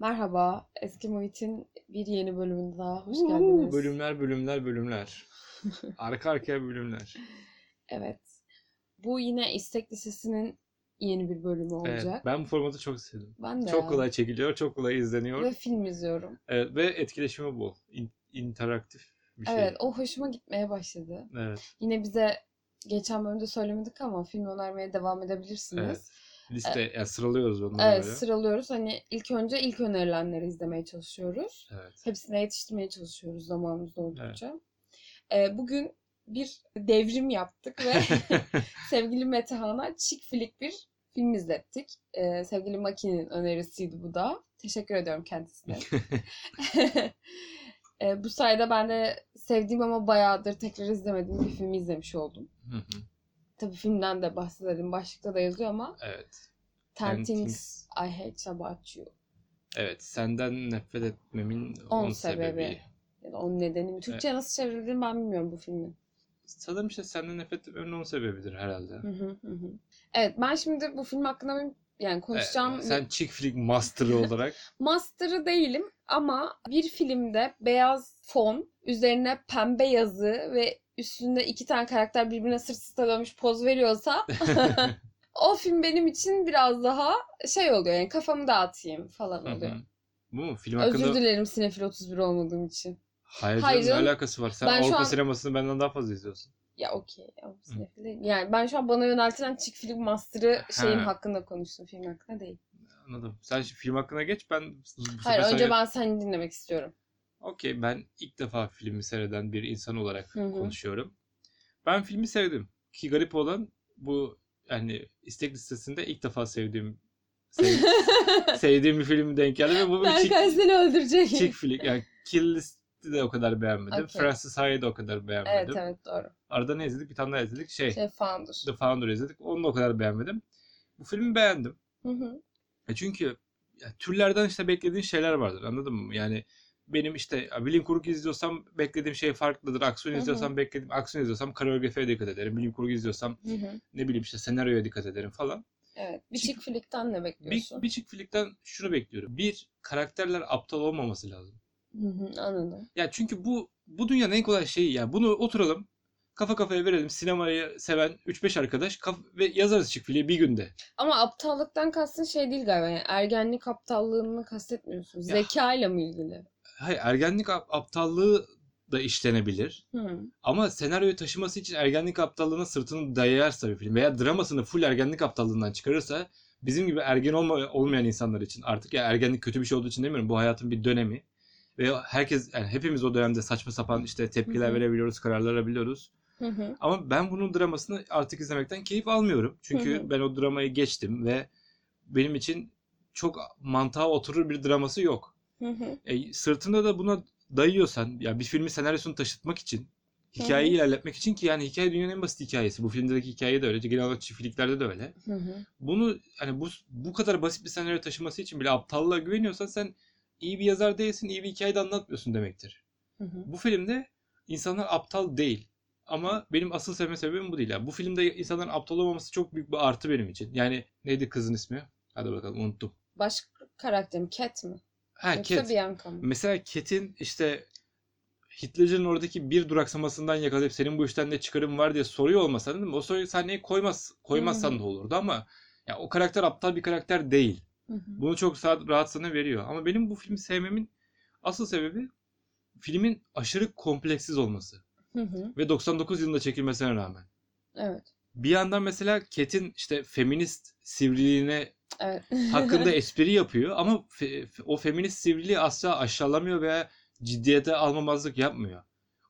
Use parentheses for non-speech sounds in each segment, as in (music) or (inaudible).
Merhaba, Eski Muhit'in bir yeni bölümünde daha hoş geldiniz. Bölümler bölümler bölümler. (laughs) Arka arkaya bölümler. Evet. Bu yine istek listesinin yeni bir bölümü Evet, olacak. ben bu formatı çok sevdim. Ben de Çok ya. kolay çekiliyor, çok kolay izleniyor. Ve film izliyorum. Evet, ve etkileşimi bol. İn- interaktif bir şey. Evet, o hoşuma gitmeye başladı. Evet, Yine bize geçen bölümde söylemedik ama film önermeye devam edebilirsiniz. evet. Liste, yani sıralıyoruz onları Evet, böyle. sıralıyoruz. Hani ilk önce ilk önerilenleri izlemeye çalışıyoruz. Evet. Hepsine yetiştirmeye çalışıyoruz zamanımız oldukça. Ee, bugün bir devrim yaptık ve (laughs) (laughs) sevgili Metehan'a chick flick bir film izlettik. Ee, sevgili Maki'nin önerisiydi bu da. Teşekkür ediyorum kendisine. Ee, (laughs) bu sayede ben de sevdiğim ama bayağıdır tekrar izlemediğim bir filmi izlemiş oldum. Hı hı, Tabii filmden de bahsedelim. Başlıkta da yazıyor ama evet. Ten Ten Things I Hate About You. Evet, senden nefret etmemin 10 10 sebebi. sebebi. Ya da nedeni mi? Türkçe'ye nasıl çevrildiğini ben bilmiyorum bu filmin. Sanırım işte senden nefret etmemin 10 sebebidir herhalde. Hı hı hı. Evet ben şimdi bu film hakkında benim yani konuşacağım bir sen chick flick master'ı (laughs) olarak master'ı değilim ama bir filmde beyaz fon, üzerine pembe yazı ve üstünde iki tane karakter birbirine sırt sırta dönmüş poz veriyorsa (laughs) (laughs) o film benim için biraz daha şey oluyor yani kafamı dağıtayım falan Hı hı. oluyor. Bu mu? Film hakkında... Özür dilerim Sinefil 31 olmadığım için. Hayır, Hayır ne alakası var? Sen Ben Avrupa an- sinemasını benden daha fazla izliyorsun. Ya okey. Yani ben şu an bana yöneltilen chick film master'ı şeyim Ha. hakkında konuştum. Film hakkında değil. Anladım. Sen şimdi film hakkında geç ben bu sefer Hayır önce sana- ben seni dinlemek istiyorum. Okey ben ilk defa filmi seyreden bir insan olarak Hı hı. konuşuyorum. Ben filmi sevdim. Ki garip olan bu yani istek listesinde ilk defa sevdiğim sev- (laughs) sevdiğim bir film denk geldi ve bu bir chick, Berkay seni öldürecek. chick flick. Yani Kill List'i de o kadar beğenmedim. Okey. Francis Ha'yı da o kadar beğenmedim. Evet evet doğru. Arada ne izledik? Bir tane daha izledik. Şey, Şey Founder. The Founder izledik. Onu da o kadar beğenmedim. Bu filmi beğendim. Hı hı. Ya çünkü ya, türlerden işte beklediğin şeyler vardır anladın mı? Yani benim işte bilim kurgu izliyorsam beklediğim şey farklıdır. Aksiyon izliyorsam beklediğim aksiyon izliyorsam koreografiye dikkat ederim. Bilim kurgu izliyorsam Hı hı. ne bileyim işte senaryoya dikkat ederim falan. Evet. Bir Chick- flick'ten ne Bir, bekliyorsun? bir chick flick'ten şunu bekliyorum. Bir, karakterler aptal olmaması lazım. Hı hı, anladım. Ya çünkü bu bu dünyanın en kolay şeyi ya. Bunu oturalım kafa kafaya verelim. Sinemayı seven 3-5 arkadaş kaf- ve yazarız flick'i bir günde. Ama aptallıktan kastın şey değil galiba. Yani ergenlik aptallığını kastetmiyorsun. Zekayla mı ilgili? Hayır ergenlik ap- aptallığı da işlenebilir. Hı. Ama senaryoyu taşıması için ergenlik aptallığına sırtını dayarsa bir film veya dramasını full ergenlik aptallığından çıkarırsa bizim gibi ergen olma, olmayan insanlar için artık ya ergenlik kötü bir şey olduğu için demiyorum bu hayatın bir dönemi ve herkes yani hepimiz o dönemde saçma sapan işte tepkiler Hı hı. verebiliyoruz, kararlar alabiliyoruz. Hı hı. Ama ben bunun dramasını artık izlemekten keyif almıyorum. Çünkü Hı hı. ben o dramayı geçtim ve benim için çok mantığa oturur bir draması yok. Hı hı. E, sırtında da buna dayıyorsan ya bir filmin senaryosunu taşıtmak için hikayeyi ilerletmek için ki yani hikaye dünyanın en basit hikayesi. Bu filmdeki hikaye de öyle. Genel olarak çiftliklerde de öyle. Hı hı. Bunu hani bu bu kadar basit bir senaryo taşıması için bile aptallığa güveniyorsan sen iyi bir yazar değilsin, iyi bir hikaye de anlatmıyorsun demektir. Hı hı. Bu filmde insanlar aptal değil. Ama benim asıl sevme sebebim bu değil. Yani bu filmde insanların aptal olmaması çok büyük bir artı benim için. Yani neydi kızın ismi? Hadi bakalım unuttum. Baş karakterim Cat mi? Ha Yoksa Cat. Bianca mı? Mesela Cat'in işte Hitler'in oradaki bir duraksamasından yakalayıp senin bu işten ne çıkarım var diye soruyor olmasa değil mi? O soruyu sahneye koymaz, koymazsan hı. da olurdu ama ya o karakter aptal bir karakter değil. Hı hı. Bunu çok rahat sana veriyor. Ama benim bu filmi sevmemin asıl sebebi filmin aşırı kompleksiz olması. Hı hı. Ve 99 yılında çekilmesine rağmen. Evet. Bir yandan mesela Cat'in işte feminist sivriliğine Evet. hakkında (laughs) espri yapıyor ama fe- o feminist sivriliği asla aşağılamıyor veya ciddiyete almamazlık yapmıyor.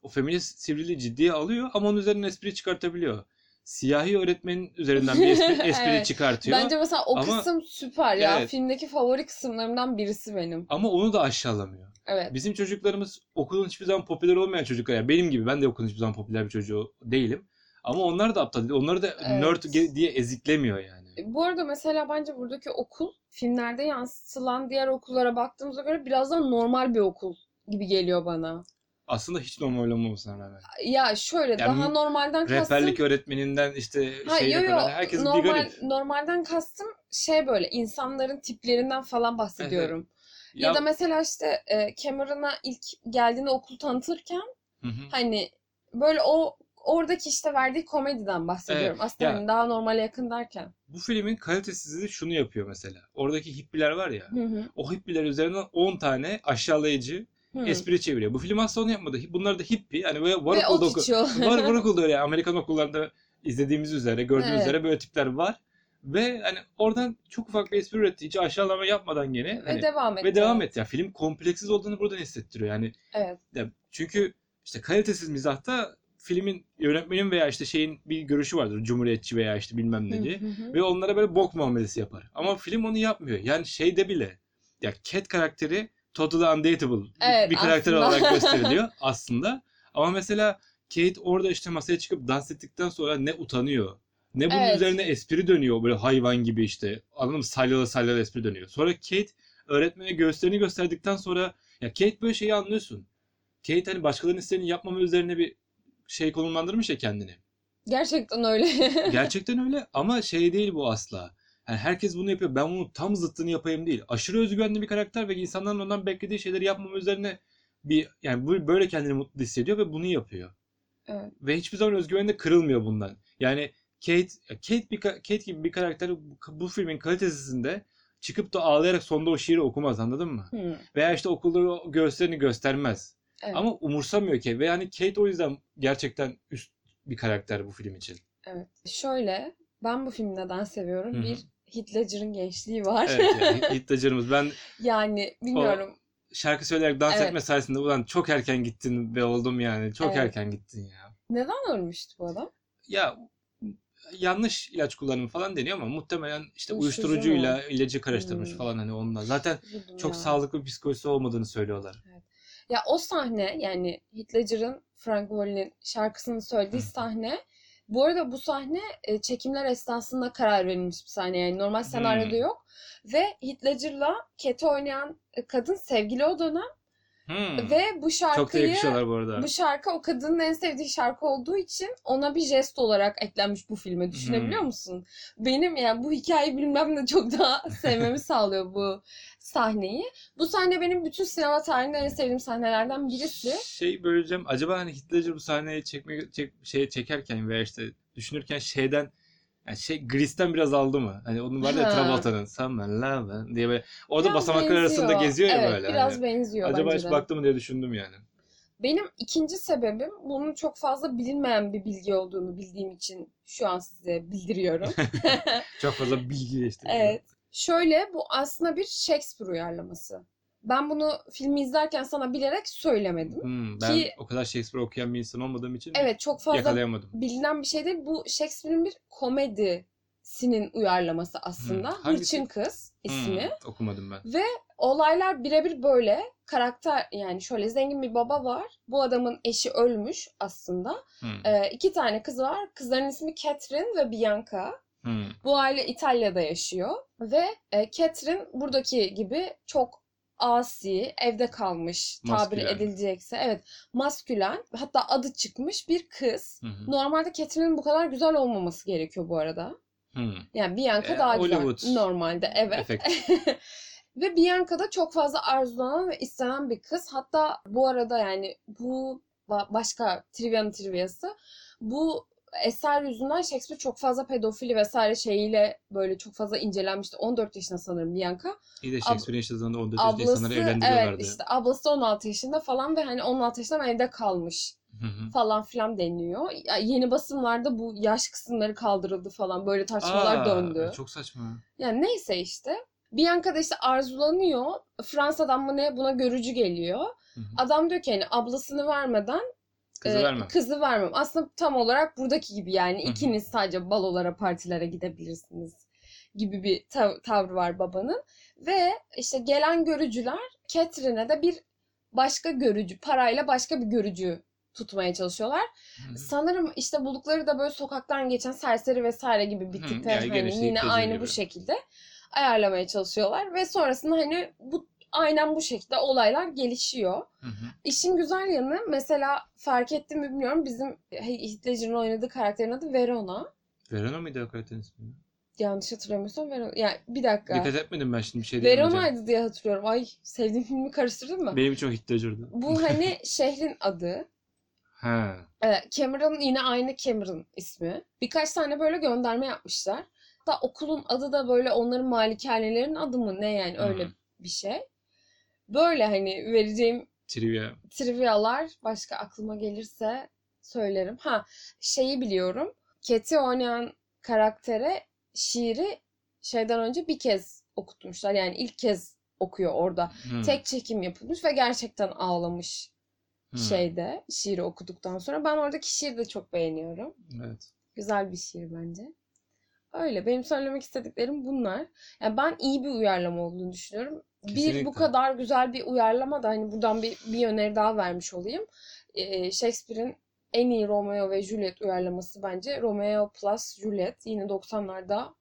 O feminist sivriliği ciddiye alıyor ama onun üzerinden espri çıkartabiliyor. Siyahi öğretmenin üzerinden bir espri, (laughs) espri Evet. çıkartıyor. Bence mesela o Ama- kısım süper ya. Evet. Filmdeki favori kısımlarımdan birisi benim. Ama onu da aşağılamıyor. Evet. Bizim çocuklarımız okulun hiçbir zaman popüler olmayan çocuklar. Yani benim gibi ben de okulun hiçbir zaman popüler bir çocuğu değilim. Ama onlar da aptal değil. Onları da Evet. nerd diye eziklemiyor yani. E, Bu arada mesela bence buradaki okul filmlerde yansıtılan diğer okullara baktığımıza göre biraz daha normal bir okul gibi geliyor bana. Aslında hiç normal olmamasına rağmen. Ya şöyle Yani daha normalden kastım. Rehberlik öğretmeninden işte Ha, şeyle yo, yo, kadar herkes bir normal, garip. Normalden kastım şey böyle insanların tiplerinden falan bahsediyorum. Ya, da mesela işte e, Cameron'a ilk geldiğinde okul tanıtırken Hı hani böyle o oradaki işte verdiği komediden bahsediyorum. Evet, Aslında ya- hani daha normale yakın derken. Bu filmin kalitesizliği şunu yapıyor mesela. Oradaki hippiler var ya. Hı hı. O hippiler üzerinden 10 tane aşağılayıcı Hı. espri çeviriyor. Bu film asla onu yapmadı. Bunlar da hippie. Hani böyle var (laughs) okulda oku- var var okulda öyle. Amerikan okullarında izlediğimiz üzere, gördüğümüz Evet. üzere böyle tipler var. Ve hani oradan çok ufak bir espri üretti. Hiç aşağılama yapmadan gene. Ve hani, devam etti. ve devam et. Ya film kompleksiz olduğunu buradan hissettiriyor. Yani Evet. ya çünkü işte kalitesiz mizahta filmin yönetmenin veya işte şeyin bir görüşü vardır. Cumhuriyetçi veya işte bilmem ne diye. Hı hı hı. Ve onlara böyle bok muamelesi yapar. Ama film onu yapmıyor. Yani şeyde bile ya Cat karakteri totally undateable Evet, bir karakter aslında. olarak gösteriliyor (laughs) aslında. Ama mesela Kate orada işte masaya çıkıp dans ettikten sonra ne utanıyor. Ne bunun Evet. üzerine espri dönüyor böyle hayvan gibi işte. Anladın mı? Salyalı salyalı espri dönüyor. Sonra Kate öğretmene göğüslerini gösterdikten sonra ya Kate böyle şeyi anlıyorsun. Kate hani başkalarının istediğini yapmama üzerine bir şey konumlandırmış ya kendini. Gerçekten öyle. (laughs) Gerçekten öyle ama şey değil bu asla. Yani herkes bunu yapıyor. Ben bunu tam zıttını yapayım değil. Aşırı özgüvenli bir karakter ve insanların ondan beklediği şeyleri yapmama üzerine bir yani böyle kendini mutlu hissediyor ve bunu yapıyor. Evet. Ve hiçbir zaman özgüveni de kırılmıyor bundan. Yani Kate Kate bir ka- Kate gibi bir karakter bu, filmin kalitesizinde çıkıp da ağlayarak sonunda o şiiri okumaz anladın mı? Hı. Veya işte okulda göğüslerini göstermez. Evet. Ama umursamıyor Kate ve yani Kate o yüzden gerçekten üst bir karakter bu film için. Evet. Şöyle ben bu filmi neden seviyorum? Hı hı. Bir Heath Ledger'ın gençliği var. Evet yani (laughs) Hitler'cığımız ben yani bilmiyorum. şarkı söyleyerek dans Evet. etme sayesinde ulan çok erken gittin be oldum yani. Çok Evet. erken gittin ya. Neden ölmüştü bu adam? Ya yanlış ilaç kullanımı falan deniyor ama muhtemelen işte Uyuşturucu uyuşturucuyla ilacı karıştırmış Hmm. falan hani onunla. Zaten Üzüldüm çok ya. sağlıklı bir psikolojisi olmadığını söylüyorlar. Ya o sahne yani Heath Ledger'ın Frank Wallen'in şarkısını söylediği Hı. sahne bu arada bu sahne e, çekimler esnasında karar verilmiş bir sahne yani normal senaryoda Hmm. yok ve Heath Ledger'la Cat'i oynayan e, kadın sevgili o dönem Hmm. ve bu Çok şarkıyı yakışıyorlar bu arada. bu şarkı o kadının en sevdiği şarkı olduğu için ona bir jest olarak eklenmiş bu filme. Düşünebiliyor Hmm. musun? Benim yani bu hikayeyi bilmem de çok daha (laughs) sevmemi sağlıyor bu sahneyi. Bu sahne benim bütün sinema tarihinde en sevdiğim sahnelerden birisi. Şey böleceğim. Acaba hani Hitler'cı bu sahneyi çekme, çek, şey çekerken veya işte düşünürken şeyden yani şey Grease'ten biraz aldı mı? Hani onun var ya. Travolta'nın Summer Love diye böyle orada Biraz basamaklar arasında benziyor. geziyor ya evet, böyle. biraz hani. benziyor Acaba hiç de. baktı mı diye düşündüm yani. Benim ikinci sebebim bunun çok fazla bilinmeyen bir bilgi olduğunu bildiğim için şu an size bildiriyorum. (laughs) Çok fazla bilgi (laughs) geçti. Evet. Şöyle bu aslında bir Shakespeare uyarlaması. Ben bunu filmi izlerken sana bilerek söylemedim. Hmm, ben Ki- o kadar Shakespeare okuyan bir insan olmadığım için Evet çok fazla yakalayamadım. bilinen bir şey değil. Bu Shakespeare'in bir komedisinin uyarlaması aslında. Hmm, hangisi? Hırçın Kız ismi. Hmm, okumadım ben. Olaylar birebir böyle. Karakter yani şöyle zengin bir baba var. Bu adamın eşi ölmüş aslında. Hmm, Ee, iki tane kızı var. Kızların ismi Catherine ve Bianca. hmm. Bu aile İtalya'da yaşıyor ve e, Catherine buradaki gibi çok asi, evde kalmış tabir Maskülen. edilecekse. Evet, maskülen. Hatta adı çıkmış bir kız. Hı hı. Normalde Catherine'in bu kadar güzel olmaması gerekiyor bu arada. Hmm. Yani Bianca E, daha güzel. Hollywood Normalde evet. (laughs) Ve Bianca da çok fazla arzulanan ve istenen bir kız. Hatta bu arada yani bu ba- başka trivia'nın trivia'sı. Bu eser yüzünden Shakespeare çok fazla pedofili vesaire şeyiyle böyle çok fazla incelenmişti. 14 yaşında sanırım Bianca. İyi de Shakespeare'in yaşadığı zaman 14 yaşında Ablası insanları evlendiriyorlardı. evet işte ablası da 16 yaşında falan ve hani 16 yaşından evde kalmış Hı hı. falan filan deniyor. Ya yeni basımlarda bu yaş kısımları kaldırıldı falan böyle tartışmalar Aa, döndü. Çok saçma. Yani neyse işte. Bianca da işte arzulanıyor. Fransa'dan mı ne buna görücü geliyor. Hı hı. Adam diyor ki hani ablasını vermeden Kızı e, vermem. kızı vermem. Aslında tam olarak buradaki gibi yani ikiniz sadece balolara partilere gidebilirsiniz gibi bir tav- tavrı var babanın. Ve işte gelen görücüler Catherine'e de bir başka görücü parayla başka bir görücü tutmaya çalışıyorlar. Hı hı. Sanırım işte buldukları da böyle sokaktan geçen serseri vesaire gibi bir tipe yani hani yine aynı gibi. bu şekilde ayarlamaya çalışıyorlar ve sonrasında hani bu aynen bu şekilde olaylar gelişiyor. Hı hı. İşin güzel yanı mesela fark ettim mi bilmiyorum bizim Heath Ledger'ın oynadığı karakterin adı Verona. Verona mıydı o karakterin ismi? yanlış hatırlamıyorsam Verona. Yani bir dakika. Dikkat etmedim ben şimdi bir şey. Verona'ydı diye hatırlıyorum. Ay sevdiğim filmi karıştırdın mı? Benim çok ihtiyacırdı. Bu hani (laughs) şehrin adı. Ha. Evet, Cameron yine aynı Cameron ismi. Birkaç tane böyle gönderme yapmışlar. Da okulun adı da böyle onların malikanelerinin adı mı ne yani öyle Hı. bir şey. Böyle hani vereceğim Trivia. trivialar başka aklıma gelirse söylerim. Ha şeyi biliyorum. Cat'i oynayan karaktere şiiri şeyden önce bir kez okutmuşlar. Yani ilk kez okuyor orada. Hı. Tek çekim yapılmış ve gerçekten ağlamış Hı. şeyde şiiri okuduktan sonra. Ben oradaki şiiri de çok beğeniyorum. Evet. Güzel bir şiir bence. Öyle. Benim söylemek istediklerim bunlar. Yani ben iyi bir uyarlama olduğunu düşünüyorum. Bir Kesinlikle. bu kadar güzel bir uyarlama da hani buradan bir, bir öneri daha vermiş olayım. Ee, Shakespeare'in en iyi Romeo ve Juliet uyarlaması bence Romeo plus Juliet. Yine 90'larda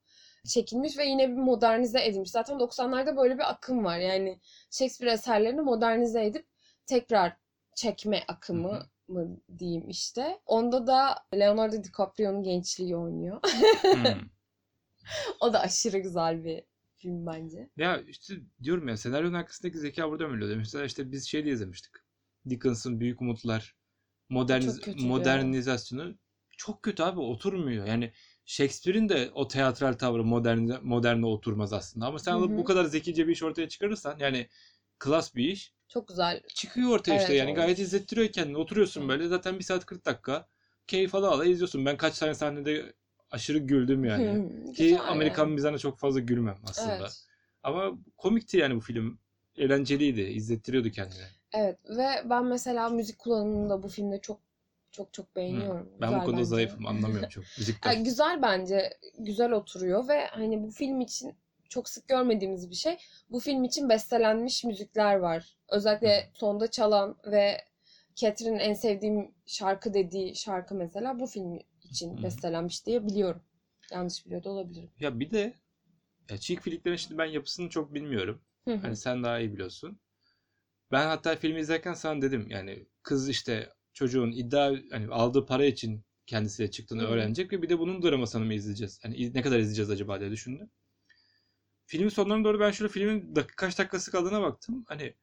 çekilmiş ve yine bir modernize edilmiş. Zaten 90'larda böyle bir akım var. Yani Shakespeare eserlerini modernize edip tekrar çekme akımı Hı mı diyeyim işte. Onda da Leonardo DiCaprio'nun gençliği oynuyor. Hı. (laughs) o da aşırı güzel bir film bence. Ya işte diyorum ya senaryonun arkasındaki zeka burada ömürlüyor. Mesela işte biz şey de izlemiştik. Dickens'ın Büyük Umutlar moderniz Çok kötü ya. modernizasyonu çok kötü abi oturmuyor. Yani Shakespeare'in de o teatral tavrı modern moderne oturmaz aslında. Ama sen Hı alıp hı. bu kadar zekice bir iş ortaya çıkarırsan yani klas bir iş Çok güzel. çıkıyor ortaya işte Evet, yani olmuş. gayet izlettiriyor kendini. Oturuyorsun böyle zaten 1 saat 40 dakika keyif ala ala izliyorsun. Ben kaç tane sahnede aşırı güldüm yani. Hı, Ki güzel Amerikan yani. mizahına çok fazla gülmem aslında. Evet. Ama komikti yani bu film. Eğlenceliydi. izlettiriyordu kendini. Evet ve ben mesela müzik kullanımını da bu filmde çok çok çok beğeniyorum. Ben bu Güzel konuda bence. zayıfım. Anlamıyorum (laughs) çok. Müzikten. Ya, güzel bence. Güzel oturuyor ve hani bu film için çok sık görmediğimiz bir şey. Bu film için bestelenmiş müzikler var. Özellikle sonda çalan ve Catherine'in en sevdiğim şarkı dediği şarkı mesela bu film için Hı. bestelenmiş diye biliyorum. Yanlış biliyor da olabilirim. Ya bir de ya chick flicklerin şimdi ben yapısını çok bilmiyorum. Hı hı. Hani sen daha iyi biliyorsun. Ben hatta filmi izlerken sana dedim yani kız işte çocuğun iddia hani aldığı para için kendisiyle çıktığını Hı. öğrenecek ve bir de bunun dramasını mı izleyeceğiz? Hani ne kadar izleyeceğiz acaba diye düşündüm. Filmin sonlarına doğru ben şöyle filmin dak- kaç dakikası kaldığına baktım. Hani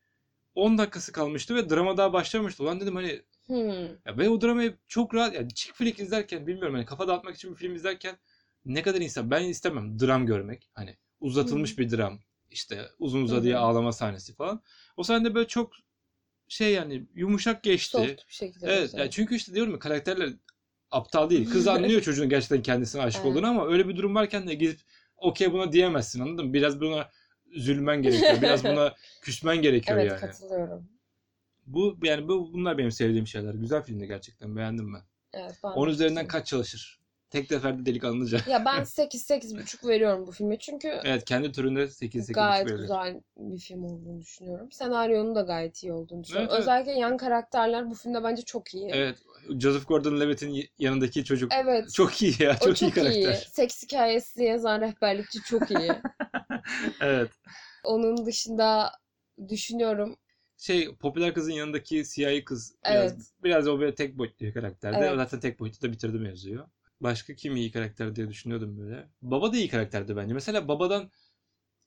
10 dakikası kalmıştı ve drama daha başlamıştı. Ulan dedim hani Hmm. ya ben o dramayı çok rahat yani chick flick izlerken bilmiyorum hani kafa dağıtmak için bir film izlerken ne kadar insan ben istemem dram görmek. Hani uzatılmış bir dram. işte uzun uzadıya hı. ağlama sahnesi falan. O sahnede böyle çok şey yani yumuşak geçti. Soft bir şekilde. Evet yani çünkü işte diyorum ya karakterler aptal değil. Kız (laughs) anlıyor çocuğun gerçekten kendisine aşık Evet. olduğunu ama öyle bir durum varken de gidip okey buna diyemezsin anladın mı? Biraz buna zulmen gerekiyor. Biraz (laughs) buna küsmen gerekiyor Evet yani. katılıyorum. Bu yani bu bunlar benim sevdiğim şeyler. Güzel filmdi gerçekten. Beğendim ben. Evet, ben de 10 üzerinden kaç çalışır? Tek seferde delikanlıca. Ya ben 8-8,5 veriyorum bu filme çünkü (laughs) evet kendi türünde 8 8 gayet güzel bir film olduğunu düşünüyorum. Senaryonun da gayet iyi olduğunu düşünüyorum. Evet, evet. Özellikle yan karakterler bu filmde bence çok iyi. Evet. Joseph Gordon-Levitt'in yanındaki çocuk Evet. çok iyi ya. o Çok, çok iyi karakter. Seks hikayesi yazan rehberlikçi çok iyi. (laughs) evet. Onun dışında düşünüyorum. Şey popüler kızın yanındaki siyahi kız biraz, Evet. biraz o böyle tek boyutlu bir karakterdi. Evet. Zaten tek boyutlu da bitirdi mevzuyu. Başka kim iyi karakter diye düşünüyordum böyle. Baba da iyi karakterdi bence. Mesela babadan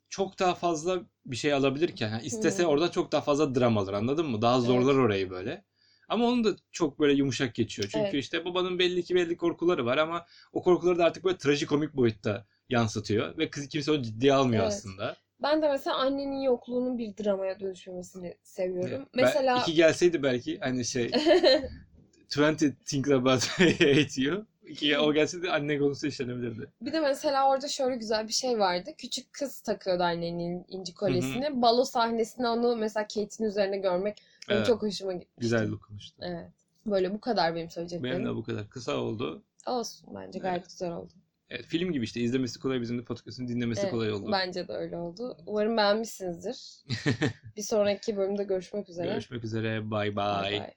çok daha fazla bir şey alabilirken yani istese Hmm. orada çok daha fazla dram alır anladın mı? Daha zorlar orayı böyle. Ama onun da çok böyle yumuşak geçiyor. Çünkü Evet. işte babanın belli ki belli korkuları var ama o korkuları da artık böyle trajikomik boyutta yansıtıyor. Ve kız kimse onu ciddiye almıyor Evet. aslında. Ben de mesela annenin yokluğunun bir dramaya dönüşmemesini seviyorum. Ben- Mesela iki gelseydi belki hani şey (laughs) 20 Things About (laughs) Hate You. İki, o gelseydi anne konusu işlenebilirdi. Bir de mesela orada şöyle güzel bir şey vardı. Küçük kız takıyordu annenin inci kolyesini. Balo sahnesinde onu mesela Kate'in üzerine görmek benim Evet. çok hoşuma gitmişti. Güzel dokunmuştu. Evet. Böyle bu kadar benim söyleyeceklerim. Benim de bu kadar. Kısa oldu. Olsun bence gayet Evet. güzel oldu. Evet, film gibi işte. izlemesi kolay bizim de podcast'ın dinlemesi Evet, kolay oldu. Bence de öyle oldu. Umarım beğenmişsinizdir. (laughs) bir sonraki bölümde görüşmek üzere. Görüşmek üzere. Bye bye. Bay bay.